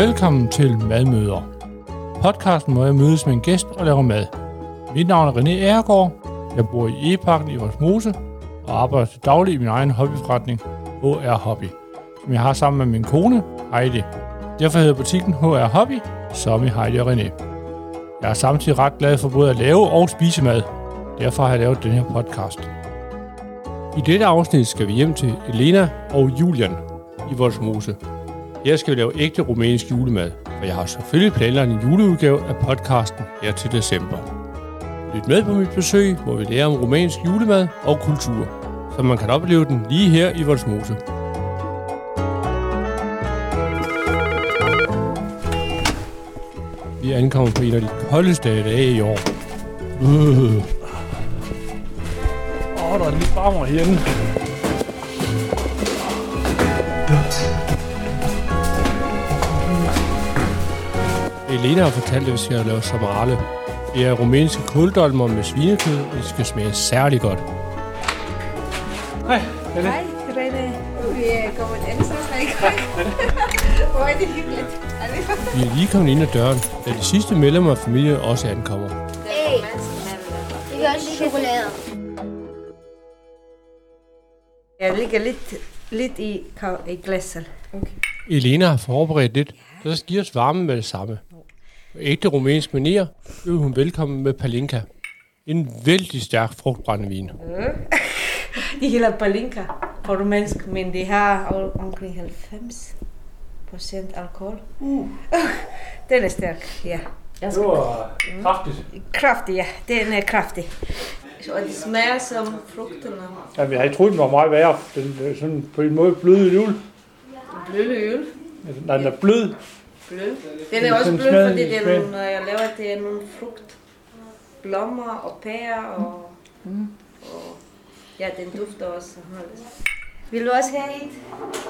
Velkommen til Madmøder. Podcasten, hvor jeg mødes med en gæst og laver mad. Mit navn er René Ergaard. Jeg bor i Eparken i Vorsmose og arbejder til daglig i min egen hobbyforretning, HR Hobby, som jeg har sammen med min kone, Heidi. Derfor hedder butikken HR Hobby, som i Heidi og René. Jeg er samtidig ret glad for både at lave og spise mad. Derfor har jeg lavet den her podcast. I dette afsnit skal vi hjem til Elena og Julian i Vorsmose. Her skal vi lave ægte rumænsk julemad, og jeg har selvfølgelig planlagt en juleudgave af podcasten her til december. Lyt med på mit besøg, hvor vi lærer om rumænsk julemad og kultur, så man kan opleve den lige her i Vorsmose. Vi ankommer på en af de koldeste dage i år. Øh. Åh, oh, der er lidt varmere herinde. Elena har fortalt, at vi skal lave samarale. Det er rumænske kuldolmer med svinekød, og det skal smage særlig godt. Hej, René. Hej, René. Vi er kommet ind, så skal ikke Hvor er det hyggeligt. Er? Vi er lige kommet ind ad døren, da de sidste medlemmer af familien også ankommer. Hey, det gør også chokolade. Jeg ligger lidt, lidt i, i glasset. Elena har forberedt lidt, så skal give os varme med det samme. Ægte rumænsk manier vil hun velkommen med palinka. En vældig stærk frugtbrændevin. De hedder Palinka på rumænsk, men de har omkring 90 procent alkohol. Uh. Den er stærk, ja. Det var kraftigt. Kraftig, ja. Den er kraftig. Og det smager som frugterne. Jamen, jeg havde troet, den var meget værre. Den er sådan på en måde blød i jul. Bløde øl. Altså, Nej, den er blød. Blød. Den er også blød, fordi det er nogle, når jeg laver, det er nogle frugt. Blommer og pærer og, og ja, den dufter også. Vil du også have et,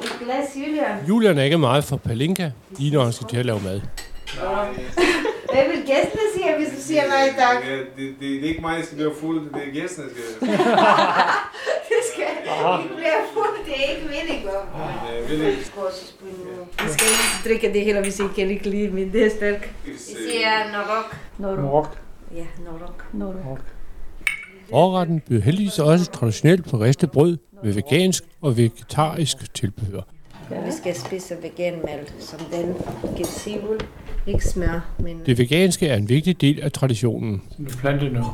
et glas, Julian? Julian er ikke meget for palinka, lige når han skal til at lave mad. Hvad vil gæstene sige, hvis du siger nej tak? Det, det, det er ikke mig, der skal blive fuld, det er gæsterne, der skal. Det skal ikke blive fuld, ikke meningen. Jeg vil ikke. Vi skal ikke drikke det hele, hvis I kan ikke lide, men det er stærk. Vi siger norok. Norok. Ja, norok. Norok. Forretten byder heldigvis også traditionelt på ristet brød med vegansk og vegetarisk tilbehør. Vi skal spise veganmælk, som den giver sivul, ikke smør, men Det veganske er en vigtig del af traditionen. Du planter nu.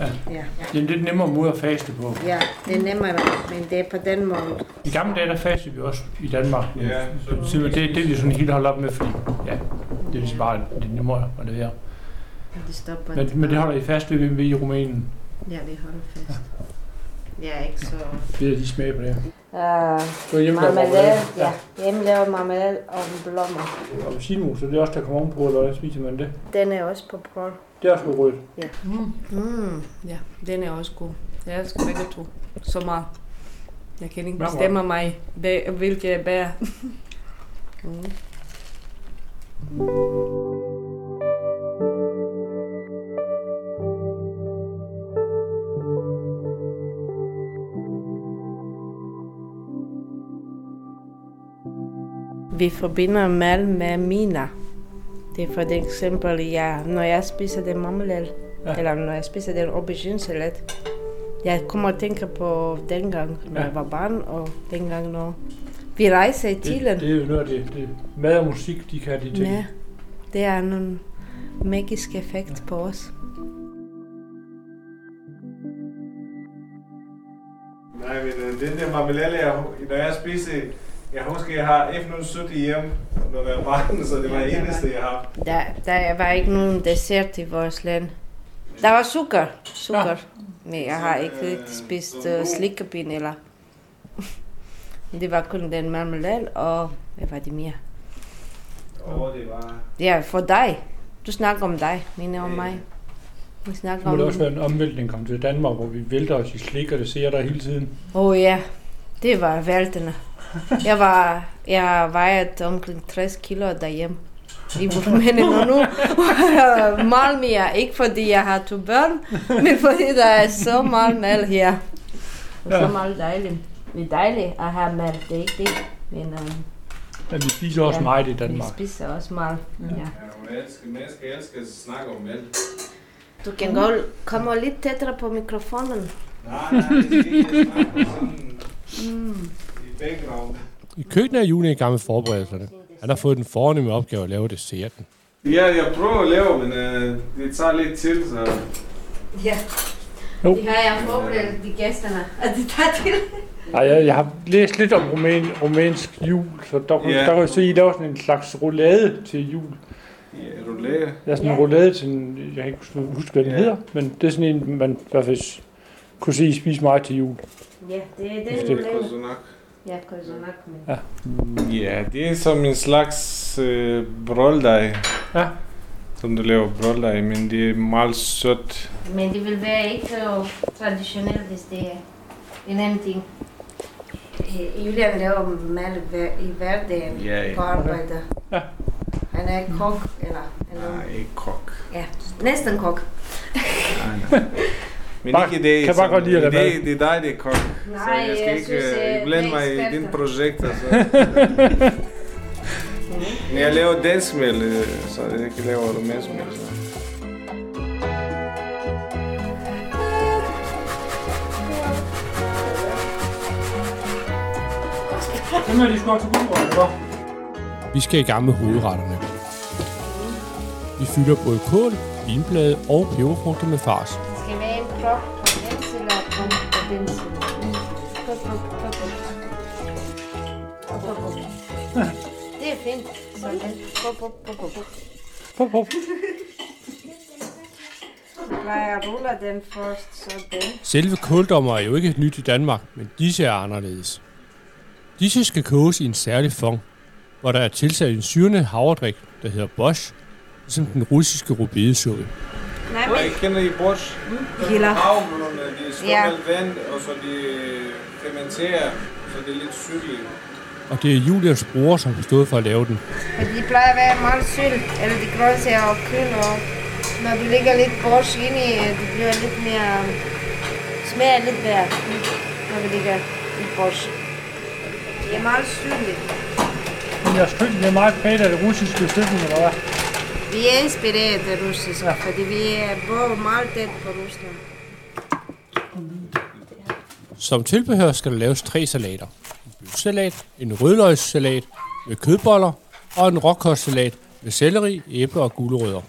Ja. Ja. Det er en lidt nemmere måde at faste på. ja, det er nemmere, men det er på den måde. I gamle dage, der fastede vi også i Danmark. Ja, så- Så det, det er de sådan helt holdt op med, fordi ja, det er ligesom bare lidt nemmere at levere. Det stopper. Men, men det holder I fast ved, ved i Rumænien. Ja, vi holder fast. Jeg er ikke så... Det er de smag på det. Er hjemme marmelade, ja. Hjemmelavet marmelade og blommer. Og appelsinmus, så det er også der kommer ovenpå, eller hvordan spiser man det? Den er også på brød. Det er også på rødt. Mm, ja, den er også god. Jeg elsker begge to. Så meget. Jeg kan ikke bestemme mig, hvilke jeg bærer. mm. Vi forbinder mal med mina. Det er for eksempel, ja, når jeg spiser den marmelade, Ja. ja. eller når jeg spiser den aubergine-salat, jeg kommer og tænker på dengang, når Ja. jeg var barn, og dengang, når vi rejser i Det, Thielen. det er jo noget af det, det. Mad og musik, de kan de ting. Ja, det er nogle magisk effekt på os. Nej, men øh, den der marmelade, jeg, når jeg spiser, jeg husker, jeg har F-070 hjemme, når jeg var barn, så det var det eneste, jeg har. Der, der var ikke nogen dessert i vores land. Der var sukker, sukker. Ja. Men jeg har ikke rigtig spist uh, slikkepinde eller... det var kun den marmelade, og hvad var det mere? Og det var... Ja, for dig. Du snakker om dig, mener om mig. Vi snakker Nu må om... det også være en omvæltning kom til Danmark, hvor vi vælter os i slik, og det ser der hele tiden. Åh oh, ja, det var væltende. Jeg var, jeg vejet omkring 60 kilo derhjemme. I Rumænien og nu meget mere. Ikke fordi jeg har to børn, men fordi der er så meget mad her. Og så meget dejligt. Det er dejligt at have mad, det er ikke det. Men um, Men vi spiser også Ja. meget i Vi Danmark. spiser også meget. Ja. Ja, hun elsker, at snakke om mælk. Du kan godt komme lidt tættere på mikrofonen. Nej, nej, det skal ikke sådan Mm. I background. I køkkenet er Julie i gang med forberedelserne. Han har fået den fornemme opgave at lave desserten. Ja, jeg prøver at lave, men øh, det tager lidt til, så... Ja. Jo. Det har jeg forberedt de gæsterne, at de tager til. Nej, jeg, jeg har læst lidt om rumæn, rumænsk jul, så der, Ja. der kan jeg se, at I laver sådan en slags roulade til jul. Ja, roulade. Er sådan en Ja. roulade til en, jeg kan ikke huske, hvad den Ja. hedder, men det er sådan en, man i hvert fald kunne se, I spise meget til jul. Ja, det er den, det- du laver. Kozonak. Ja. Ja, det er som en slags øh, brøldej. Ja. Som du laver brøldej, men det er meget sødt. Men det vil være ikke så traditionelt, hvis det er en anden ting. Julian laver mad i hverdagen Ja, ja. på arbejde. Ja. Han er kok, eller han er Nej, ikke kok. ja, næsten kok. Nej, nej. Men Bare- ikke det, kan bare godt lide lade det, det er dig, det er kok. Så Nej, jeg skal jeg ikke synes, øh, øh, blande er mig i dine projekter. Så. Men jeg laver dansk mel, øh, så jeg kan lave rumænsk mel. Så. Hvem er de skal til guldbrød, Vi skal i gang med hovedretterne. Vi fylder både kål, vinblade og peberfrugter med fars. Den side og. Prøv, prøv, prøv. Det er fint. Sådan. Pop, pop. Jeg plejer at rulle den først, sådan. Selve kåldommer er jo ikke nyt i Danmark, men disse er anderledes. Disse skal koges i en særlig fong, hvor der er tilsat en syrende havredrik, der hedder bosch, ligesom den russiske rubedesuppe. Nej, Og jeg kender I borsch? Hiller. Havmøllerne, de slår Ja. ja. vand, og så de øh, fermenterer, så det er lidt syrligt. Og det er Julians bror, som har stået for at lave den. Og de plejer at være meget sylt, eller de grøntsager og køl, og når du lægger lidt borsch ind i, det bliver lidt mere, smager lidt bedre, når vi lægger i borsch. Det er meget syrligt. Men jeres køkken er meget af det russiske støtten, eller hvad? Vi er inspireret af russisk, ja. fordi vi er både meget tæt på Rusland. Som tilbehør skal der laves tre salater. En bøfsalat, en rødløgssalat med kødboller og en råkostsalat med selleri, æbler og gulerødder.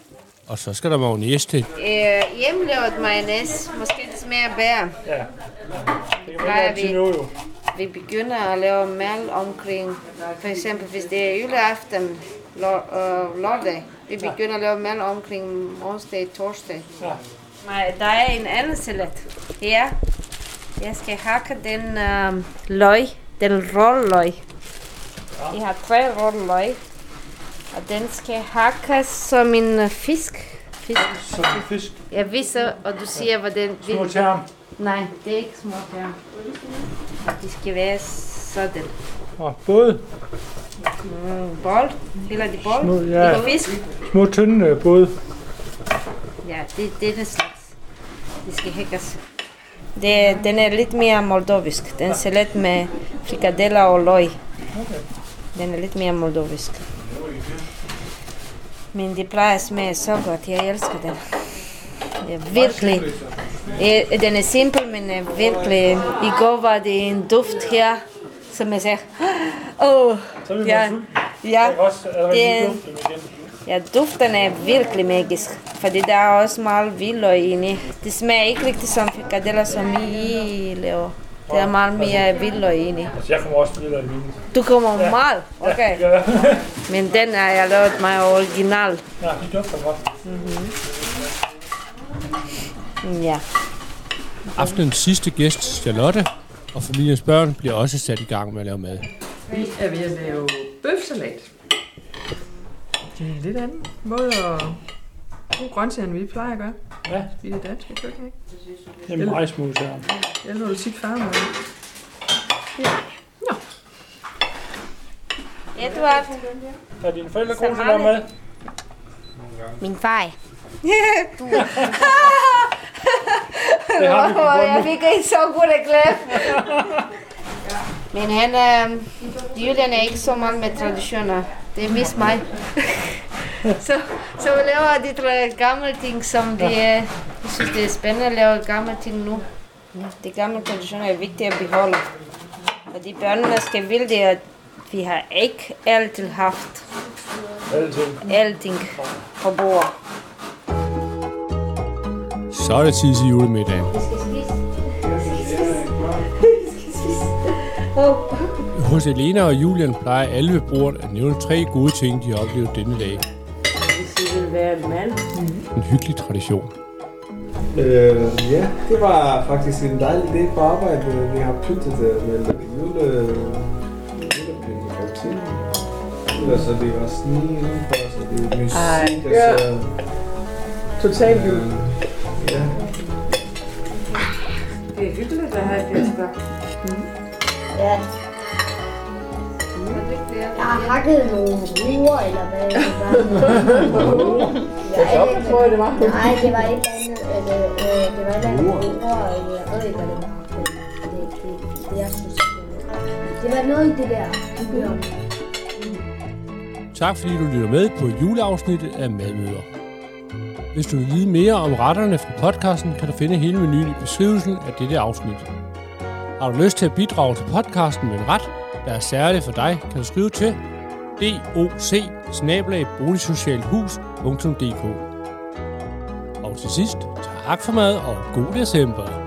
Og så skal der mayonnaise til. Øh, hjemmelavet mayonnaise, måske det smager bedre. Ja, det vi- noget jo. Vi begynder at lave mad omkring, for eksempel hvis det er juleaften, lørdag. Vi begynder at lave mad omkring onsdag, torsdag. Ja. Nej, der er en anden salat. Her, jeg skal hakke den øh, løg, den råløg. Jeg har tre råløg, og den skal hakkes som en øh, fisk. Fisk. Det er fisk. Jeg viser, og du siger, hvordan... Små term. Nej, det er ikke små her. De skal være sådan. Og både Mm, bold. Eller de bold. Små, Det ja. er fisk. små tynde øh, både. Ja, det, det er den slags. De skal hækkes. Det, den er lidt mere moldovisk. Den er salat med frikadeller og løg. Den er lidt mere moldovisk. Men det plejer at smage så godt. Jeg elsker den. Det er virkelig... Eh, Den er simpel, men er virkelig... I går var det en duft her, som jeg sagde... Åh, oh, ja, ja. Det er- Ja, duften er virkelig magisk, fordi der er også meget hvidløg inde. Det smager ikke rigtig som frikadeller, som I laver. Der er meget mere hvidløg inde. Altså, jeg kommer også til at mine. Du kommer meget, okay. Ja, Men den har jeg lavet mig original. ja, de dufter godt. Ja. Aftenens sidste gæst, Charlotte, og familiens børn bliver også sat i gang med at lave mad. Vi er ved at lave bøfsalat. Det er en lidt anden måde at bruge grøntsager, end vi plejer at gøre Ja, i det danske køkken. Ikke? det er majsmus her. Det er noget tit farmor. Edward, Er dine forældre gode til at lave mad? min far. Det har vi på jeg fik ikke så god glemme. Men han er, Julian er ikke så meget med traditioner. Det er mest mig. så, så vi laver de tre gamle ting, som vi er, jeg synes, det er spændende at lave gamle ting nu. De gamle traditioner er vigtige at beholde. Og de børnene skal vide, at vi har ikke altid haft Alting. alting på bordet. Så er det tid til julemiddagen. Hos Elena og Julian plejer alle ved bordet at nævne tre gode ting, de har oplevet denne dag. Vi vil være en mand. En hyggelig tradition. Øh, ja, det var faktisk en dejlig dag på arbejde. Vi har pyntet det med jule... julepynt på tiden. Ellers så det var sne indenfor, så det er musik, Ej, og ja. Totalt jul. Øh, ja. Det er hyggeligt at have fester. Ja. Jeg har hakket nogle ruer, eller hvad det var. Jeg tror jeg, det var. Nej, det var et andet. Eller, øh, det var et andet ruer, eller jeg ved ikke, hvad det var. Det, det, det, det, jeg synes, det var. Det var noget i det der. Tak fordi du lytter med på juleafsnittet af Madmøder. Hvis du vil vide mere om retterne fra podcasten, kan du finde hele menuen i beskrivelsen af dette afsnit. Har du lyst til at bidrage til podcasten med en ret, der er særlig for dig, kan du skrive til doc Og til sidst, tak for mad og god december.